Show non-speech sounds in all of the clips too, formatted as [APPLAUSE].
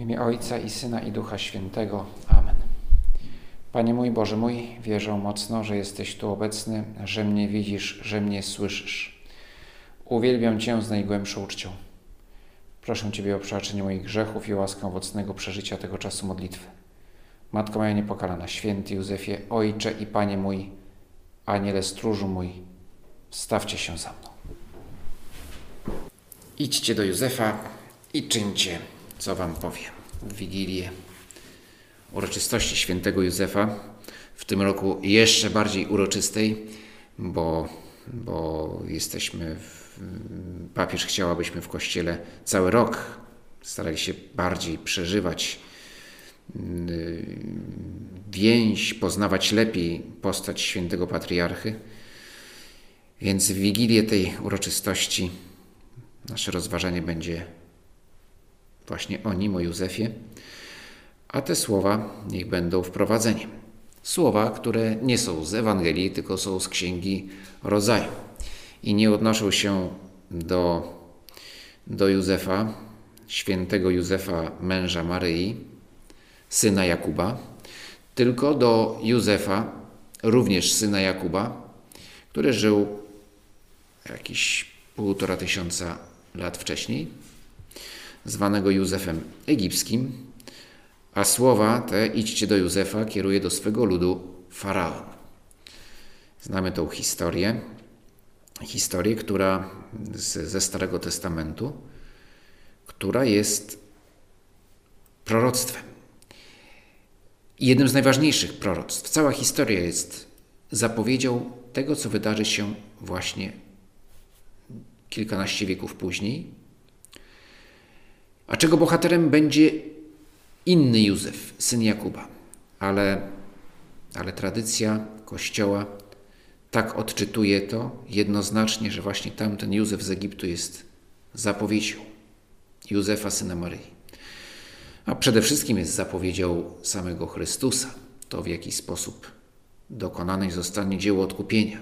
W imię Ojca i Syna i Ducha Świętego. Amen. Panie mój, Boże mój, wierzę mocno, że jesteś tu obecny, że mnie widzisz, że mnie słyszysz. Uwielbiam Cię z najgłębszą uczcią. Proszę Ciebie o przebaczenie moich grzechów i łaskę owocnego przeżycia tego czasu modlitwy. Matko moja niepokalana, święty Józefie, Ojcze i Panie mój, Aniele stróżu mój, stawcie się za mną. Idźcie do Józefa i czyńcie, co wam powiem. W Wigilię uroczystości świętego Józefa, w tym roku jeszcze bardziej uroczystej, bo, bo jesteśmy, w, papież chciał, abyśmy w Kościele cały rok starali się bardziej przeżywać yy, więź, poznawać lepiej postać świętego patriarchy. Więc w Wigilię tej uroczystości nasze rozważanie będzie właśnie o nim, o Józefie, a te słowa niech będą wprowadzeniem. Słowa, które nie są z Ewangelii, tylko są z Księgi Rodzaju. I nie odnoszą się do, do Józefa, świętego Józefa, męża Maryi, syna Jakuba, tylko do Józefa, również syna Jakuba, który żył jakieś półtora tysiąca lat wcześniej, zwanego Józefem Egipskim, a słowa te idźcie do Józefa kieruje do swego ludu faraon. Znamy tą historię, historię, która z, ze Starego Testamentu, która jest proroctwem. Jednym z najważniejszych proroctw. Cała historia jest zapowiedzią tego, co wydarzy się właśnie kilkanaście wieków później, a czego bohaterem będzie inny Józef, syn Jakuba. Ale, ale tradycja Kościoła tak odczytuje to jednoznacznie, że właśnie tamten Józef z Egiptu jest zapowiedzią Józefa, syna Maryi. A przede wszystkim jest zapowiedzią samego Chrystusa, to w jaki sposób dokonane zostanie dzieło odkupienia.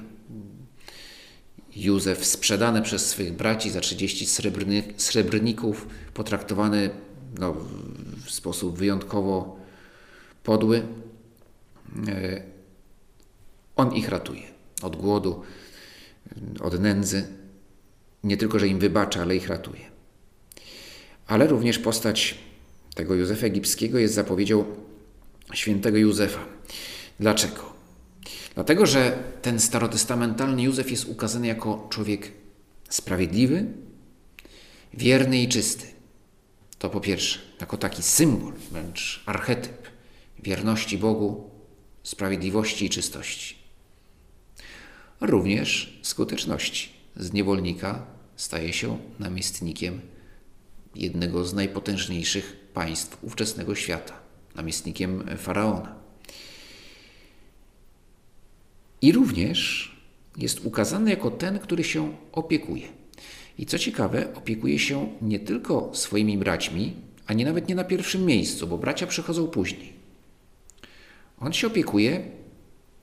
Józef sprzedany przez swych braci za 30 srebrny, srebrników, potraktowany no, w sposób wyjątkowo podły, e, on ich ratuje od głodu, od nędzy. Nie tylko, że im wybacza, ale ich ratuje. Ale również postać tego Józefa Egipskiego jest zapowiedzią świętego Józefa. Dlaczego? Dlatego, że ten starotestamentalny Józef jest ukazany jako człowiek sprawiedliwy, wierny i czysty. To po pierwsze, jako taki symbol, wręcz archetyp wierności Bogu, sprawiedliwości i czystości. Również skuteczności. Z niewolnika staje się namiestnikiem jednego z najpotężniejszych państw ówczesnego świata, namiestnikiem faraona. I również jest ukazany jako ten, który się opiekuje. I co ciekawe, opiekuje się nie tylko swoimi braćmi, ani nawet nie na pierwszym miejscu, bo bracia przychodzą później. On się opiekuje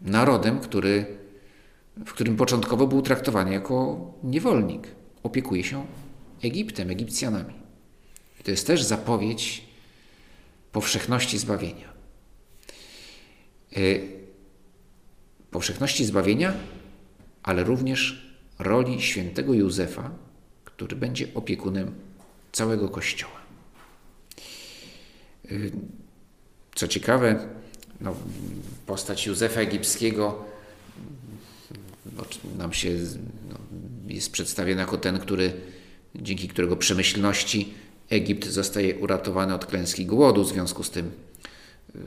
narodem, który, w którym początkowo był traktowany jako niewolnik. Opiekuje się Egiptem, Egipcjanami. To jest też zapowiedź powszechności zbawienia. Powszechności zbawienia, ale również roli świętego Józefa, który będzie opiekunem całego Kościoła. Y, co ciekawe, no, postać Józefa Egipskiego no, nam się no, jest przedstawiona jako ten, który, dzięki którego przemyślności Egipt zostaje uratowany od klęski głodu, w związku z tym y,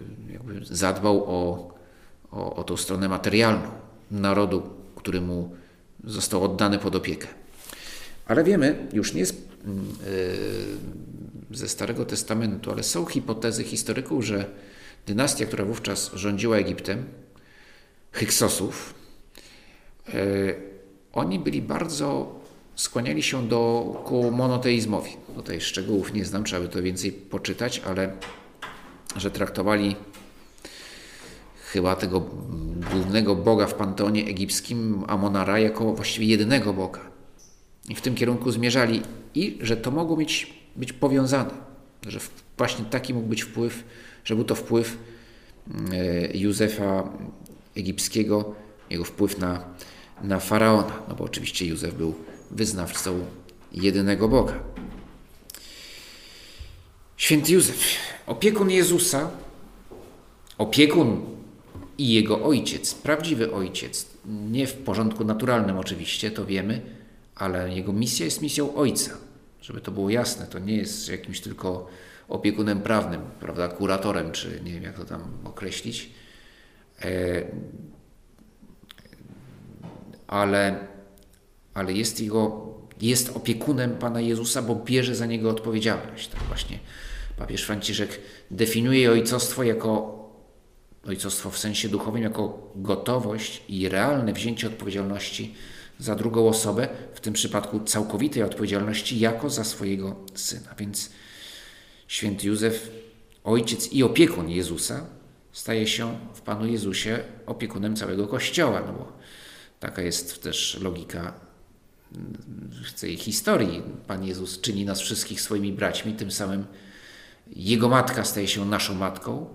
zadbał o o, o tą stronę materialną narodu, który mu został oddany pod opiekę. Ale wiemy, już nie z, yy, ze Starego Testamentu, ale są hipotezy historyków, że dynastia, która wówczas rządziła Egiptem, Hyksosów, yy, oni byli bardzo, skłaniali się do, ku monoteizmowi. Tutaj szczegółów nie znam, trzeba by to więcej poczytać, ale że traktowali chyba tego głównego boga w panteonie egipskim, Amonara, jako właściwie jedynego boga. I w tym kierunku zmierzali i że to mogło być, być powiązane, że właśnie taki mógł być wpływ, że był to wpływ e, Józefa egipskiego, jego wpływ na, na faraona, no bo oczywiście Józef był wyznawcą jedynego Boga. Święty Józef, opiekun Jezusa, opiekun i jego ojciec, prawdziwy ojciec, nie w porządku naturalnym oczywiście, to wiemy, ale jego misja jest misją ojca. Żeby to było jasne, to nie jest jakimś tylko opiekunem prawnym, prawda, kuratorem, czy nie wiem jak to tam określić. E, ale, ale jest jego, jest opiekunem Pana Jezusa, bo bierze za niego odpowiedzialność. Tak właśnie papież Franciszek definiuje ojcostwo jako ojcostwo w sensie duchowym jako gotowość i realne wzięcie odpowiedzialności za drugą osobę, w tym przypadku całkowitej odpowiedzialności jako za swojego syna. Więc święty Józef, ojciec i opiekun Jezusa, staje się w Panu Jezusie opiekunem całego Kościoła, no bo taka jest też logika tej historii. Pan Jezus czyni nas wszystkich swoimi braćmi, tym samym Jego matka staje się naszą matką,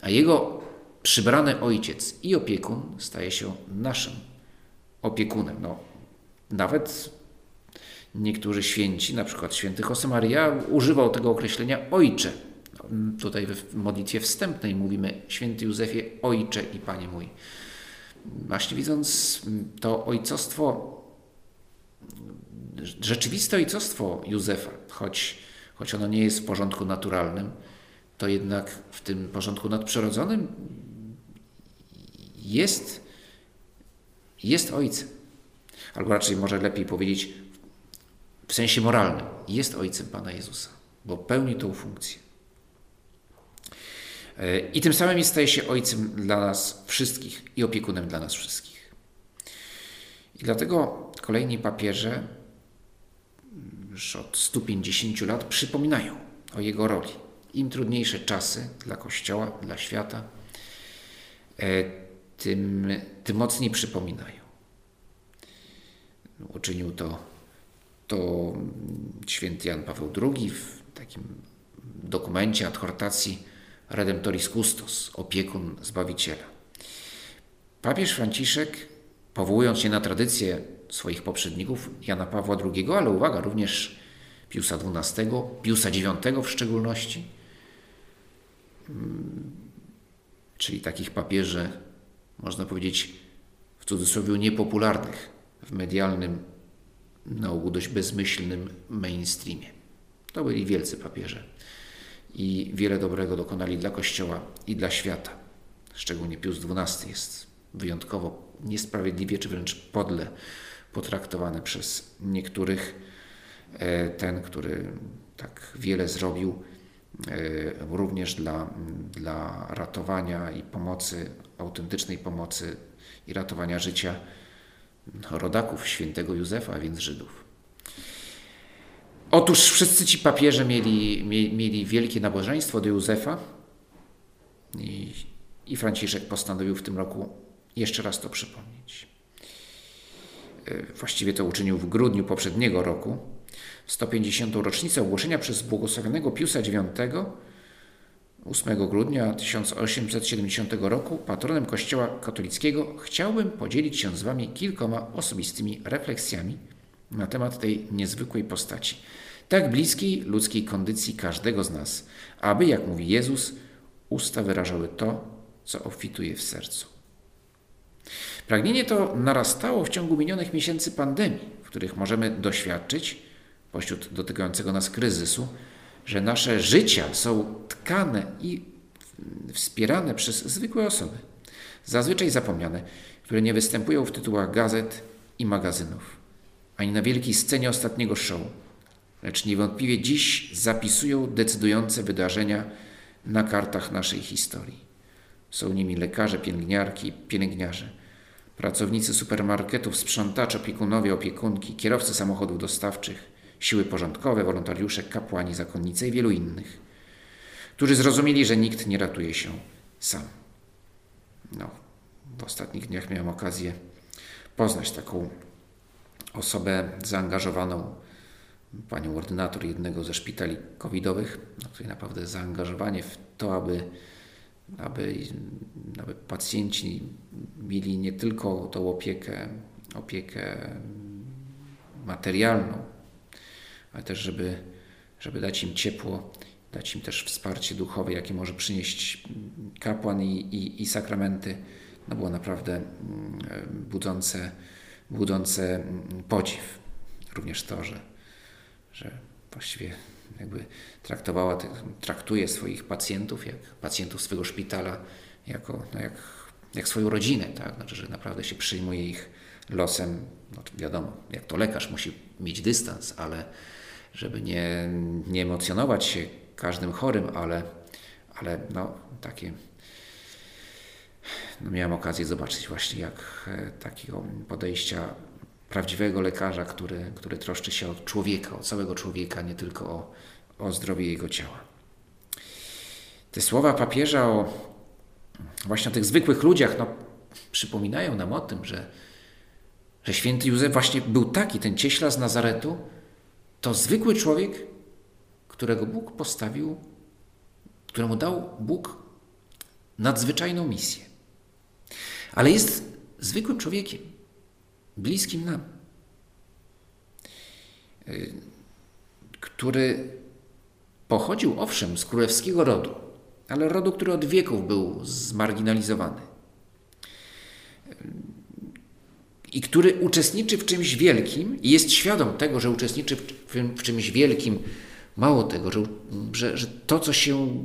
a Jego przybrany ojciec i opiekun staje się naszym opiekunem. No, nawet niektórzy święci, na przykład święty Josemaria, używał tego określenia ojcze. No, tutaj w modlitwie wstępnej mówimy święty Józefie, ojcze i panie mój. Właśnie widząc to ojcostwo, rzeczywiste ojcostwo Józefa, choć, choć ono nie jest w porządku naturalnym, to jednak w tym porządku nadprzyrodzonym jest, jest ojcem. Albo raczej może lepiej powiedzieć w sensie moralnym, jest ojcem Pana Jezusa, bo pełni tą funkcję. I tym samym staje się ojcem dla nas wszystkich i opiekunem dla nas wszystkich. I dlatego kolejni papieże już od 150 lat przypominają o jego roli. Im trudniejsze czasy dla Kościoła, dla świata, e, tym, tym mocniej przypominają. Uczynił to, to święty Jan Paweł II w takim dokumencie adhortacji Redemptoris Custos, opiekun Zbawiciela. Papież Franciszek, powołując się na tradycję swoich poprzedników, Jana Pawła II, ale uwaga, również Piusa XII, Piusa IX w szczególności, mm, czyli takich papieży można powiedzieć, w cudzysłowie niepopularnych w medialnym, na ogół dość bezmyślnym mainstreamie. To byli wielcy papieże i wiele dobrego dokonali dla Kościoła i dla świata. Szczególnie Pius XII jest wyjątkowo niesprawiedliwie czy wręcz podle potraktowany przez niektórych. E, ten, który tak wiele zrobił, również dla, dla ratowania i pomocy autentycznej pomocy i ratowania życia rodaków świętego Józefa, a więc Żydów. Otóż wszyscy ci papieże mieli, mieli wielkie nabożeństwo do Józefa i, i Franciszek postanowił w tym roku jeszcze raz to przypomnieć. E, właściwie to uczynił w grudniu poprzedniego roku, w 150. rocznicę ogłoszenia przez błogosławionego Piusa IX 8 grudnia 1870 roku patronem Kościoła katolickiego chciałbym podzielić się z Wami kilkoma osobistymi refleksjami na temat tej niezwykłej postaci, tak bliskiej ludzkiej kondycji każdego z nas, aby, jak mówi Jezus, usta wyrażały to, co obfituje w sercu. Pragnienie to narastało w ciągu minionych miesięcy pandemii, w których możemy doświadczyć, pośród dotykającego nas kryzysu, że nasze życia są tkane i wspierane przez zwykłe osoby, zazwyczaj zapomniane, które nie występują w tytułach gazet i magazynów, ani na wielkiej scenie ostatniego show, lecz niewątpliwie dziś zapisują decydujące wydarzenia na kartach naszej historii. Są nimi lekarze, pielęgniarki, pielęgniarze, pracownicy supermarketów, sprzątacze, opiekunowie, opiekunki, kierowcy samochodów dostawczych, siły porządkowe, wolontariusze, kapłani, zakonnice i wielu innych, którzy zrozumieli, że nikt nie ratuje się sam. No, w ostatnich dniach miałem okazję poznać taką osobę zaangażowaną panią ordynator jednego ze szpitali covidowych, no, której naprawdę zaangażowanie w to, aby, aby, aby pacjenci mieli nie tylko tą opiekę, opiekę materialną, ale też, żeby, żeby dać im ciepło, dać im też wsparcie duchowe, jakie może przynieść kapłan i, i, i sakramenty, no było naprawdę mm, budzące, budzące mm, podziw. Również to, że, że właściwie jakby traktowała, traktuje swoich pacjentów, jak pacjentów swojego szpitala, jako, no jak, jak swoją rodzinę, tak? Znaczy, że naprawdę się przyjmuje ich losem, no wiadomo, jak to lekarz musi mieć dystans, ale żeby nie, nie emocjonować się każdym chorym, ale, ale no, takie no miałem okazję zobaczyć właśnie jak e, takiego podejścia prawdziwego lekarza, który, który troszczy się o człowieka, o całego człowieka, nie tylko o, o zdrowie jego ciała. Te słowa papieża o właśnie o tych zwykłych ludziach, no, przypominają nam o tym, że, że święty Józef właśnie był taki, ten cieśla z Nazaretu, to zwykły człowiek, którego Bóg postawił, któremu dał Bóg nadzwyczajną misję. Ale jest zwykłym człowiekiem, bliskim nam, y, który pochodził owszem z królewskiego rodu, ale rodu, który od wieków był zmarginalizowany. I który uczestniczy w czymś wielkim i jest świadom tego, że uczestniczy w, czymś wielkim. Mało tego, że, że, że to, co się,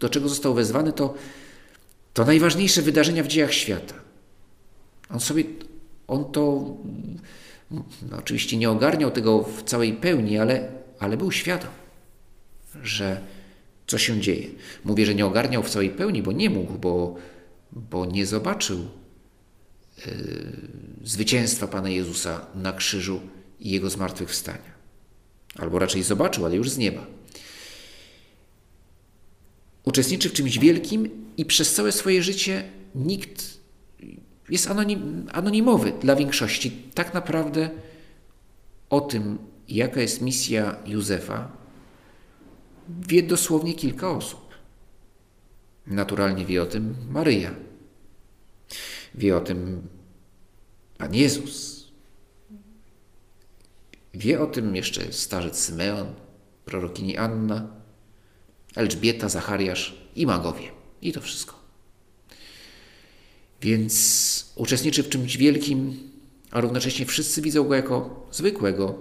do czego został wezwany, to, to najważniejsze wydarzenia w dziejach świata. On sobie, on to no oczywiście nie ogarniał tego w całej pełni, ale, ale był świadom, że co się dzieje. Mówię, że nie ogarniał w całej pełni, bo nie mógł, bo, bo nie zobaczył zwycięstwa Pana Jezusa na krzyżu i Jego zmartwychwstania. Albo raczej zobaczył, ale już z nieba. Uczestniczy w czymś wielkim i przez całe swoje życie nikt jest anonim, anonimowy dla większości. Tak naprawdę o tym, jaka jest misja Józefa, wie dosłownie kilka osób. Naturalnie wie o tym Maryja. Wie o tym Pan Jezus. Wie o tym jeszcze starzec Symeon, prorokini Anna, Elżbieta, Zachariasz i magowie. I to wszystko. Więc uczestniczy w czymś wielkim, a równocześnie wszyscy widzą go jako zwykłego,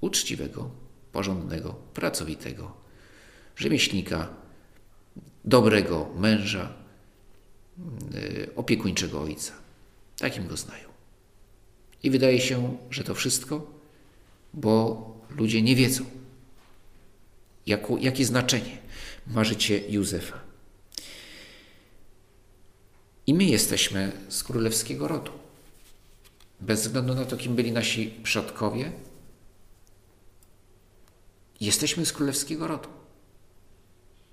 uczciwego, porządnego, pracowitego rzemieślnika, dobrego męża, opiekuńczego ojca. Takim go znają. I wydaje się, że to wszystko, bo ludzie nie wiedzą, jako, jakie znaczenie ma życie Józefa. I my jesteśmy z królewskiego rodu. Bez względu na to, kim byli nasi przodkowie, jesteśmy z królewskiego rodu.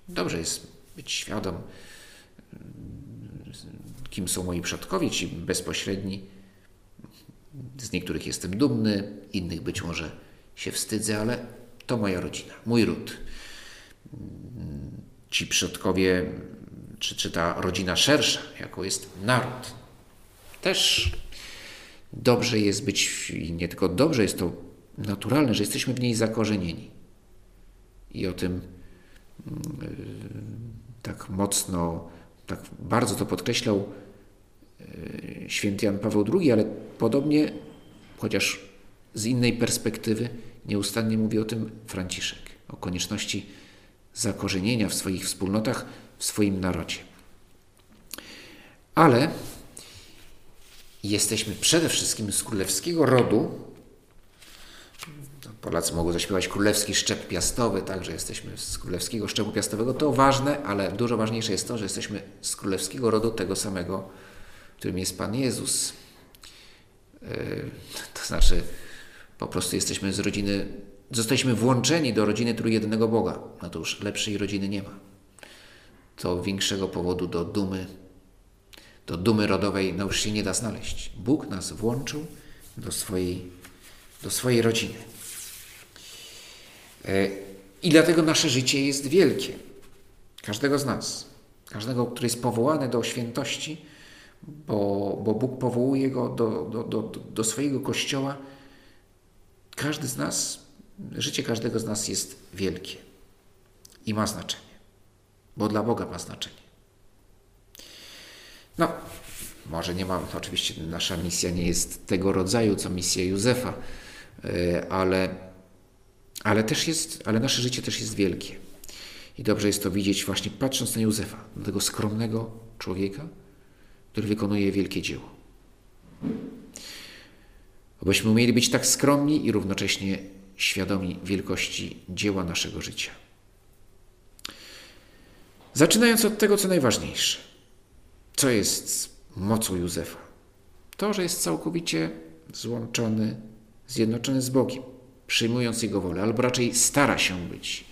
Dobrze jest być świadom, kim są moi przodkowie, ci bezpośredni. Z niektórych jestem dumny, innych być może się wstydzę, ale to moja rodzina, mój ród. Ci przodkowie czy, czy ta rodzina szersza, jaką jest naród. Też dobrze jest być, i nie tylko dobrze, jest to naturalne, że jesteśmy w niej zakorzenieni. I o tym mm, tak mocno, tak bardzo to podkreślał święty Jan Paweł II, ale podobnie, chociaż z innej perspektywy, nieustannie mówi o tym Franciszek, o konieczności zakorzenienia w swoich wspólnotach w swoim narodzie. Ale jesteśmy przede wszystkim z królewskiego rodu. Polacy mogą zaśpiewać królewski szczep piastowy, także jesteśmy z królewskiego szczepu piastowego. To ważne, ale dużo ważniejsze jest to, że jesteśmy z królewskiego rodu tego samego, którym jest Pan Jezus. E, to znaczy, po prostu jesteśmy z rodziny, zostaliśmy włączeni do rodziny trójjednego Boga. No to już lepszej rodziny nie ma to większego powodu do dumy, do dumy rodowej no już się nie da znaleźć. Bóg nas włączył do swojej, do swojej rodziny. E, I dlatego nasze życie jest wielkie. Każdego z nas. Każdego, który jest powołany do świętości, bo, bo Bóg powołuje go do, do, do, do swojego kościoła. Każdy z nas, życie każdego z nas jest wielkie i ma znaczenie, bo dla Boga ma znaczenie. No, może nie mam, oczywiście nasza misja nie jest tego rodzaju, co misja Józefa, e, ale, ale też jest, ale nasze życie też jest wielkie. I dobrze jest to widzieć właśnie patrząc na Józefa, na tego skromnego człowieka, który wykonuje wielkie dzieło. Abyśmy umieli być tak skromni i równocześnie świadomi wielkości dzieła naszego życia. Zaczynając od tego, co najważniejsze. Co jest mocą Józefa? To, że jest całkowicie złączony, zjednoczony z Bogiem, przyjmując Jego wolę, albo raczej stara się być.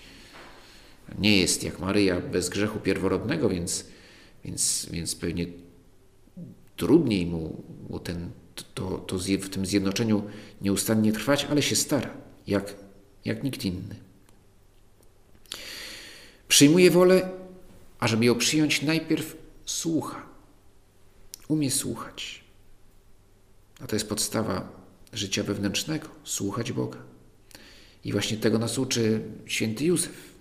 Nie jest jak Maryja bez grzechu pierworodnego, więc, więc, więc pewnie trudniej mu, ten, to, to w tym zjednoczeniu nieustannie trwać, ale się stara, jak, jak nikt inny. Przyjmuje wolę, a żeby ją przyjąć, najpierw słucha. Umie słuchać. A to jest podstawa życia wewnętrznego słuchać Boga. I właśnie tego nas uczy święty Józef.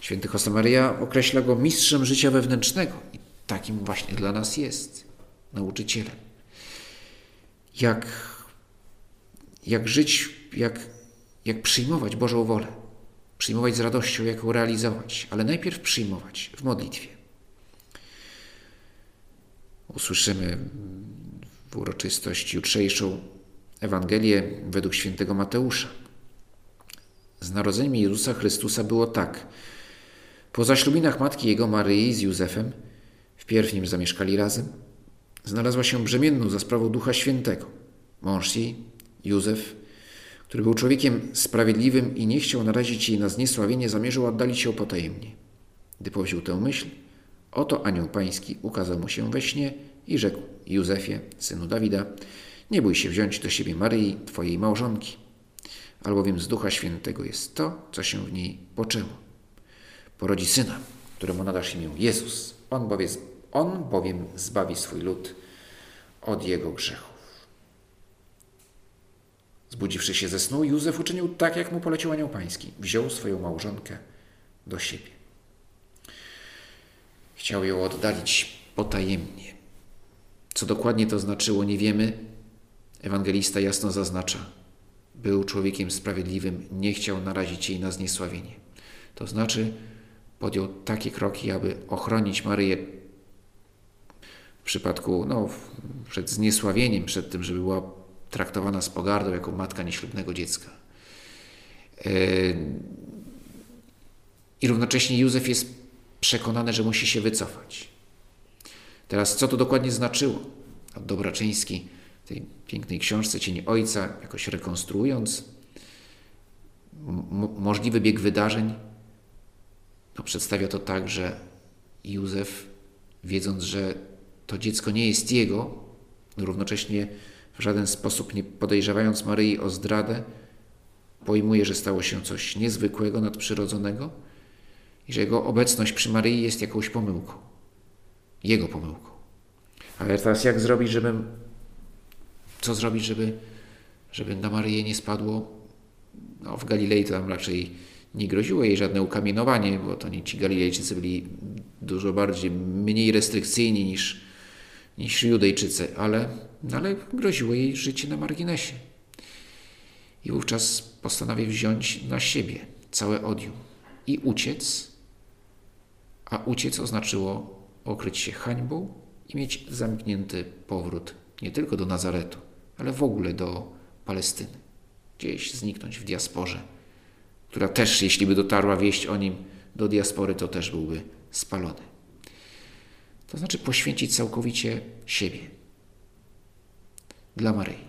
Święty Josemaria określa go mistrzem życia wewnętrznego. I takim właśnie dla nas jest nauczycielem. Jak, jak żyć, jak, jak przyjmować Bożą wolę. Przyjmować z radością, jak ją realizować, ale najpierw przyjmować w modlitwie. Usłyszymy w uroczystość jutrzejszą Ewangelię według świętego Mateusza. Z narodzeniem Jezusa Chrystusa było tak. Po zaślubinach matki jego Maryi z Józefem, wpierw nim zamieszkali razem, znalazła się brzemienną za sprawą Ducha Świętego. Mąż jej, Józef, który był człowiekiem sprawiedliwym i nie chciał narazić jej na zniesławienie, zamierzył oddalić się potajemnie. Gdy powziął tę myśl, oto anioł pański ukazał mu się we śnie i rzekł Józefie, synu Dawida, nie bój się wziąć do siebie Maryi, twojej małżonki, albowiem z Ducha Świętego jest to, co się w niej poczęło. Porodzi syna, któremu nadasz imię Jezus. On bowiem on bowiem zbawi swój lud od jego grzechów. Zbudziwszy się ze snu, Józef uczynił tak, jak mu polecił anioł pański. Wziął swoją małżonkę do siebie. Chciał ją oddalić potajemnie. Co dokładnie to znaczyło, nie wiemy. Ewangelista jasno zaznacza. Był człowiekiem sprawiedliwym, nie chciał narazić jej na zniesławienie. To znaczy, podjął takie kroki, aby ochronić Maryję w przypadku, no, przed zniesławieniem, przed tym, żeby była traktowana z pogardą jako matka nieślubnego dziecka. E, I równocześnie Józef jest przekonany, że musi się wycofać. Teraz, co to dokładnie znaczyło? Dobraczyński w tej pięknej książce Cień Ojca, jakoś rekonstruując możliwy bieg wydarzeń, no, przedstawia to tak, że Józef, wiedząc, że to dziecko nie jest jego, równocześnie w żaden sposób nie podejrzewając Maryi o zdradę, pojmuje, że stało się coś niezwykłego, nadprzyrodzonego i że jego obecność przy Maryi jest jakąś pomyłką. Jego pomyłką. Ale teraz jak zrobić, żeby. Co zrobić, żeby, żeby na Maryję nie spadło? No, w Galilei to tam raczej nie groziło jej żadne ukamienowanie, bo to nie ci Galilejczycy byli dużo bardziej, mniej restrykcyjni niż, niż Judejczycy, ale, no ale groziło jej życie na marginesie. I wówczas postanowił wziąć na siebie całe odium i uciec, a uciec oznaczyło okryć się hańbą i mieć zamknięty powrót nie tylko do Nazaretu, ale w ogóle do Palestyny, gdzieś zniknąć w diasporze, która też, jeśli by dotarła wieść o nim do diaspory, to też byłby spalony. To znaczy poświęcić całkowicie siebie dla Maryi.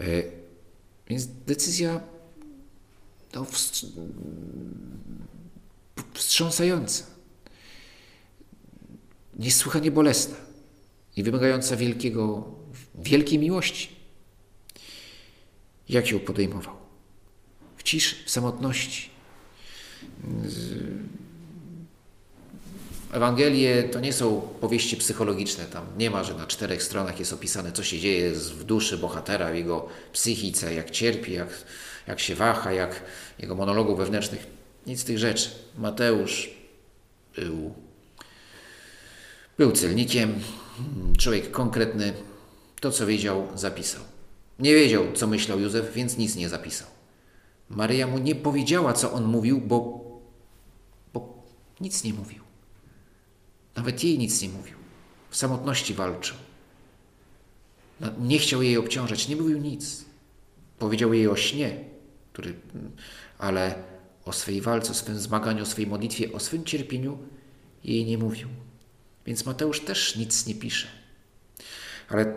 E, więc decyzja no, wstrząsająca, niesłychanie bolesna i wymagająca wielkiego, wielkiej miłości. Jak ją podejmował? w ciszy, w samotności. Ewangelie to nie są powieści psychologiczne. Tam nie ma, że na czterech stronach jest opisane, co się dzieje w duszy bohatera, w jego psychice, jak cierpi, jak, jak się waha, jak jego monologów wewnętrznych. Nic z tych rzeczy. Mateusz był, był celnikiem, człowiek konkretny. To, co wiedział, zapisał. Nie wiedział, co myślał Józef, więc nic nie zapisał. Maryja mu nie powiedziała, co on mówił, bo, bo nic nie mówił. Nawet jej nic nie mówił. W samotności walczył. No, nie chciał jej obciążać, nie mówił nic. Powiedział jej o śnie, który, ale o swej walce, o swym zmaganiu, o swojej modlitwie, o swym cierpieniu jej nie mówił. Więc Mateusz też nic nie pisze. Ale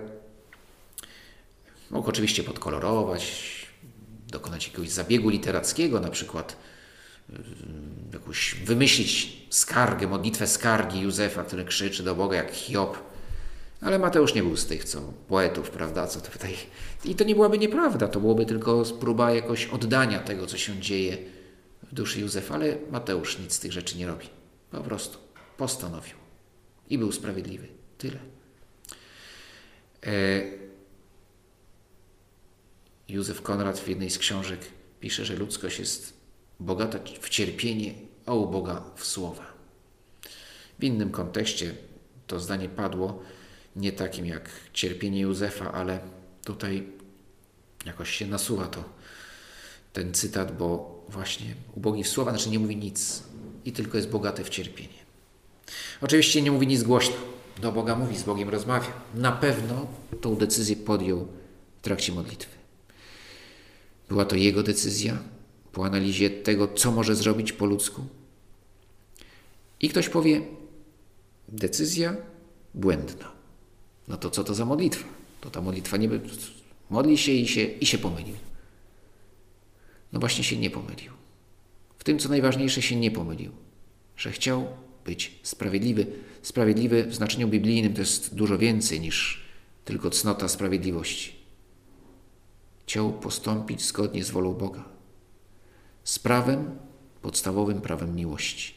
mógł oczywiście podkolorować, dokonać jakiegoś zabiegu literackiego, na przykład jakąś wymyślić skargę, modlitwę skargi Józefa, który krzyczy do Boga jak Hiob. Ale Mateusz nie był z tych, co poetów, prawda? Co tutaj... I to nie byłaby nieprawda, to byłoby tylko próba jakoś oddania tego, co się dzieje w duszy Józefa, ale Mateusz nic z tych rzeczy nie robi. Po prostu postanowił i był sprawiedliwy. Tyle. E... Józef Konrad w jednej z książek pisze, że ludzkość jest bogata w cierpienie, a uboga w słowa. W innym kontekście to zdanie padło, nie takim jak cierpienie Józefa, ale tutaj jakoś się nasuwa to ten cytat, bo właśnie ubogi w słowa, znaczy nie mówi nic i tylko jest bogaty w cierpienie. Oczywiście nie mówi nic głośno. Do Boga mówi, z Bogiem rozmawia. Na pewno tą decyzję podjął w trakcie modlitwy. Była to jego decyzja, po analizie tego, co może zrobić po ludzku. I ktoś powie, decyzja błędna. No to co to za modlitwa? To ta modlitwa nie modli się i się, i się pomylił. No właśnie się nie pomylił. W tym, co najważniejsze, się nie pomylił. Że chciał być sprawiedliwy. Sprawiedliwy w znaczeniu biblijnym to jest dużo więcej niż tylko cnota sprawiedliwości. Chciał postąpić zgodnie z wolą Boga z prawem, podstawowym prawem miłości.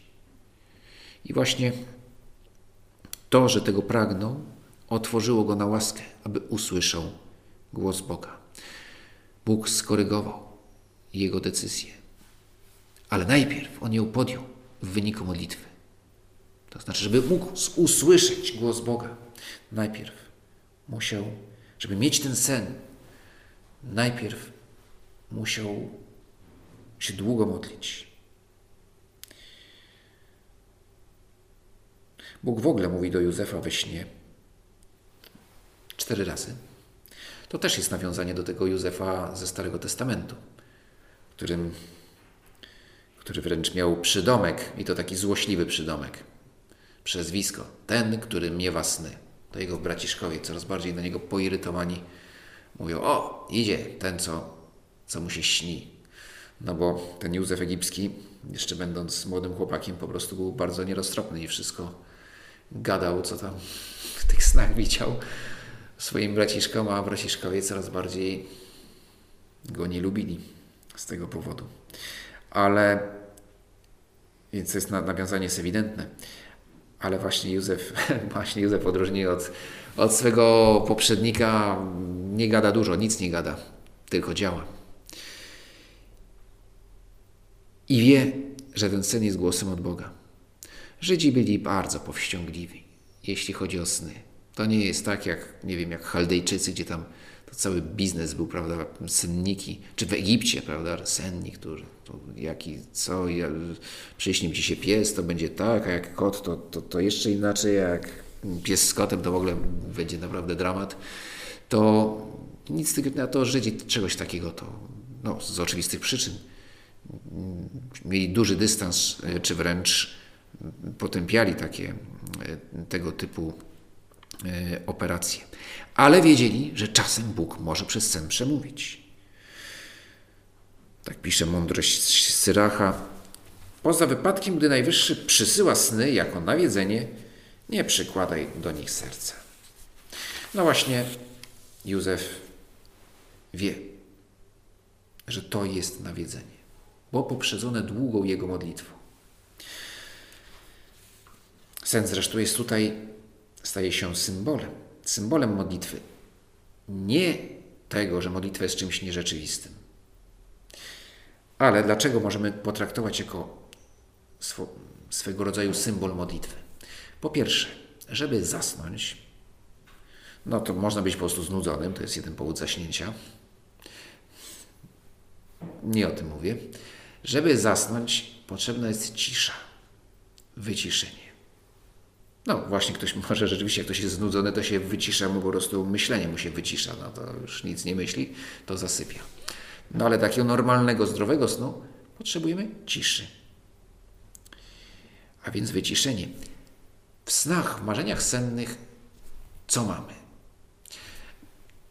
I właśnie to, że tego pragnął, otworzyło go na łaskę, aby usłyszał głos Boga. Bóg skorygował jego decyzję, ale najpierw on ją podjął w wyniku modlitwy. To znaczy, żeby mógł usłyszeć głos Boga, najpierw musiał, żeby mieć ten sen, najpierw musiał się długo modlić. Bóg w ogóle mówi do Józefa we śnie cztery razy. To też jest nawiązanie do tego Józefa ze Starego Testamentu, którym, który wręcz miał przydomek, i to taki złośliwy przydomek, przezwisko, ten, który miewa sny. To jego braciszkowie coraz bardziej na niego poirytowani mówią, o, idzie ten, co, co mu się śni. No bo ten Józef Egipski, jeszcze będąc młodym chłopakiem, po prostu był bardzo nieroztropny i wszystko gadał, co tam w tych snach widział swoim braciszkom, a braciszkowie coraz bardziej go nie lubili z tego powodu. Ale, więc jest nawiązanie jest ewidentne. Ale właśnie Józef, [LAUGHS] właśnie Józef odróżnił od, od swego poprzednika, nie gada dużo, nic nie gada, tylko działa. I wie, że ten sen jest głosem od Boga. Żydzi byli bardzo powściągliwi, jeśli chodzi o sny. To nie jest tak jak, nie wiem, jak Chaldejczycy, gdzie tam to cały biznes był, prawda, senniki, czy w Egipcie, prawda, sennik, który, to jaki, co, ja, przyśni ci się pies, to będzie tak, a jak kot, to, to, to jeszcze inaczej, jak pies z kotem, to w ogóle będzie naprawdę dramat. To nic na to Żydzi czegoś takiego, to no, z oczywistych przyczyn mieli duży dystans, e, czy wręcz potępiali takie e, tego typu e, operacje. Ale wiedzieli, że czasem Bóg może przez sen przemówić. Tak pisze mądrość Syracha. Poza wypadkiem, gdy Najwyższy przysyła sny jako nawiedzenie, nie przykładaj do nich serca. No właśnie, Józef wie, że to jest nawiedzenie bo poprzedzone długą Jego modlitwą. Sen zresztą jest tutaj, staje się symbolem, symbolem modlitwy. Nie tego, że modlitwa jest czymś nierzeczywistym. Ale dlaczego możemy potraktować jako swego rodzaju symbol modlitwy? Po pierwsze, żeby zasnąć, no to można być po prostu znudzonym, to jest jeden powód zaśnięcia. Nie o tym mówię. Żeby zasnąć, potrzebna jest cisza, wyciszenie. No właśnie, ktoś [LAUGHS] może rzeczywiście, jak ktoś jest znudzony, to się wycisza mu po prostu myślenie mu się wycisza, no to już nic nie myśli, to zasypia. No ale takiego normalnego, zdrowego snu potrzebujemy ciszy. A więc wyciszenie. W snach, w marzeniach sennych, co mamy?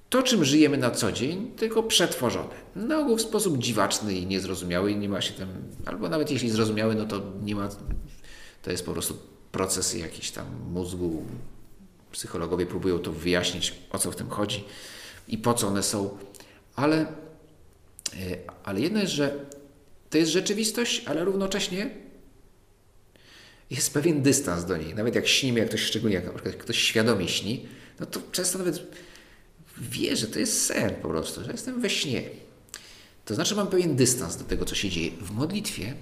To, czym żyjemy na co dzień, tylko przetworzone. Na ogół w sposób dziwaczny i niezrozumiały, nie ma się tam, albo nawet jeśli zrozumiały, no to nie ma, to jest po prostu procesy jakieś tam mózgu. Psychologowie próbują to wyjaśnić, o co w tym chodzi i po co one są, ale, e, ale jedno jest, że to jest rzeczywistość, ale równocześnie jest pewien dystans do niej. Nawet jak śnimy, jak ktoś szczególnie, jak na przykład ktoś świadomie śni, no to często nawet wie, że to jest sen po prostu, że jestem we śnie. To znaczy mam pewien dystans do tego, co się dzieje. W modlitwie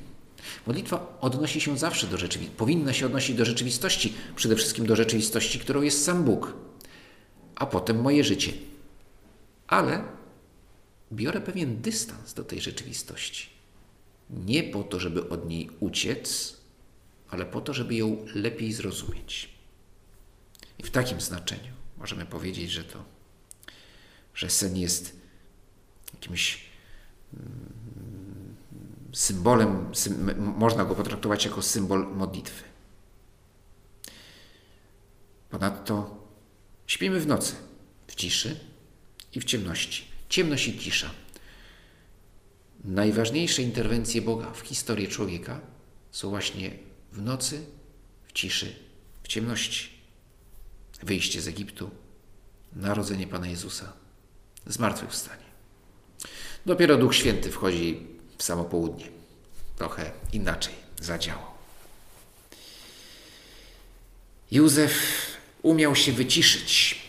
modlitwa odnosi się zawsze do rzeczywistości, powinna się odnosić do rzeczywistości, przede wszystkim do rzeczywistości, którą jest sam Bóg, a potem moje życie. Ale biorę pewien dystans do tej rzeczywistości. Nie po to, żeby od niej uciec, ale po to, żeby ją lepiej zrozumieć. I w takim znaczeniu możemy powiedzieć, że to że sen jest jakimś mm, symbolem, można go potraktować jako symbol modlitwy. Ponadto śpimy w nocy, w ciszy i w ciemności. Ciemność i cisza. Najważniejsze interwencje Boga w historii człowieka są właśnie w nocy, w ciszy, w ciemności. Wyjście z Egiptu, narodzenie Pana Jezusa zmartwychwstanie. Dopiero Duch Święty wchodzi w samo południe. Trochę inaczej zadziałał. Józef umiał się wyciszyć.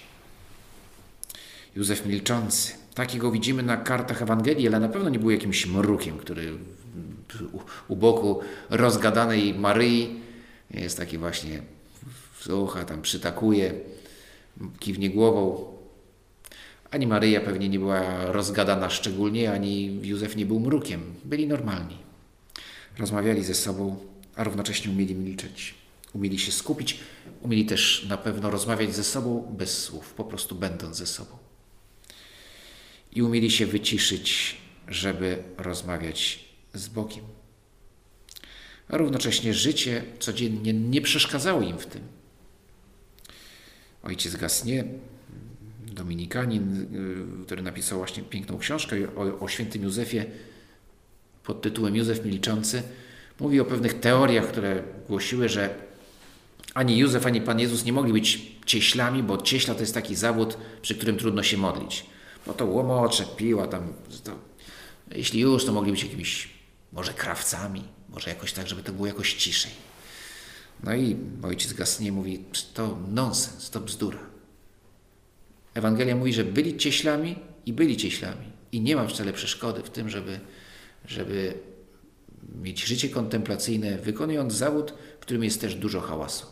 Józef milczący. Takiego widzimy na kartach Ewangelii, ale na pewno nie był jakimś mrukiem, który u boku rozgadanej Maryi jest taki właśnie słucha, tam przytakuje, kiwnie głową. Ani Maryja pewnie nie była rozgadana szczególnie, ani Józef nie był mrukiem. Byli normalni. Rozmawiali ze sobą, a równocześnie umieli milczeć. Umieli się skupić, umieli też na pewno rozmawiać ze sobą bez słów, po prostu będąc ze sobą. I umieli się wyciszyć, żeby rozmawiać z Bogiem. A równocześnie życie codziennie nie przeszkadzało im w tym. Ojciec Gasnie dominikanin, y, który napisał właśnie piękną książkę o, o świętym Józefie pod tytułem Józef Milczący, mówi o pewnych teoriach, które głosiły, że ani Józef, ani Pan Jezus nie mogli być cieślami, bo cieśla to jest taki zawód, przy którym trudno się modlić. Bo to łomocze, piła tam, to, jeśli już, to mogli być jakimiś może krawcami, może jakoś tak, żeby to było jakoś ciszej. No i ojciec Gasnie mówi, to nonsens, to bzdura. Ewangelia mówi, że byli cieślami i byli cieślami. I nie ma wcale przeszkody w tym, żeby, żeby mieć życie kontemplacyjne, wykonując zawód, w którym jest też dużo hałasu.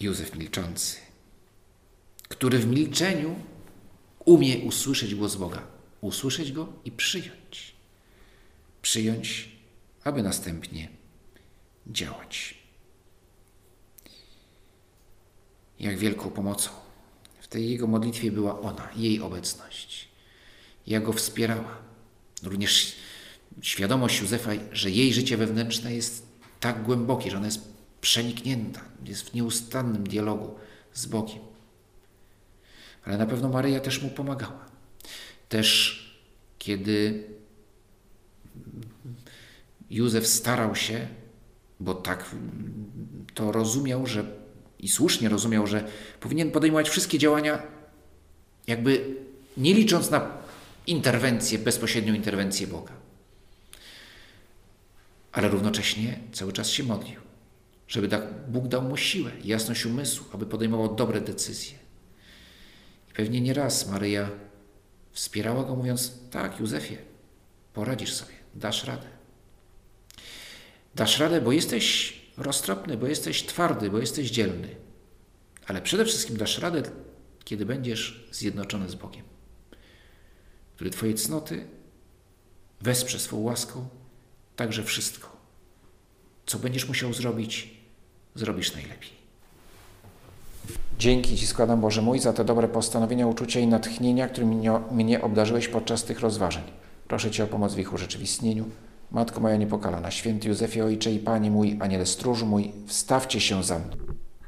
Józef milczący, który w milczeniu umie usłyszeć głos Boga, usłyszeć go i przyjąć. Przyjąć, aby następnie działać. Jak wielką pomocą w tej jego modlitwie była ona, jej obecność. Jak go wspierała. Również świadomość Józefa, że jej życie wewnętrzne jest tak głębokie, że ona jest przeniknięta, jest w nieustannym dialogu z Bogiem. Ale na pewno Maryja też mu pomagała. Też kiedy Józef starał się bo tak to rozumiał, że i słusznie rozumiał, że powinien podejmować wszystkie działania Jakby nie licząc na interwencję, bezpośrednią interwencję Boga. Ale równocześnie cały czas się modlił, żeby da- Bóg dał mu siłę, jasność umysłu, aby podejmował dobre decyzje. I pewnie nie raz Maryja wspierała go, mówiąc: Tak, Józefie, poradzisz sobie, dasz radę. Dasz radę, bo jesteś roztropny, bo jesteś twardy, bo jesteś dzielny. Ale przede wszystkim dasz radę, kiedy będziesz zjednoczony z Bogiem, który Twoje cnoty wesprze swą łaską, także wszystko, co będziesz musiał zrobić, zrobisz najlepiej. Dzięki Ci składam, Boże mój, za te dobre postanowienia, uczucia i natchnienia, którymi mnie- obdarzyłeś podczas tych rozważań. Proszę Cię o pomoc w ich urzeczywistnieniu. Matko moja niepokalana, święty Józefie, Ojcze i Panie mój, Aniele stróż mój, wstawcie się za mną.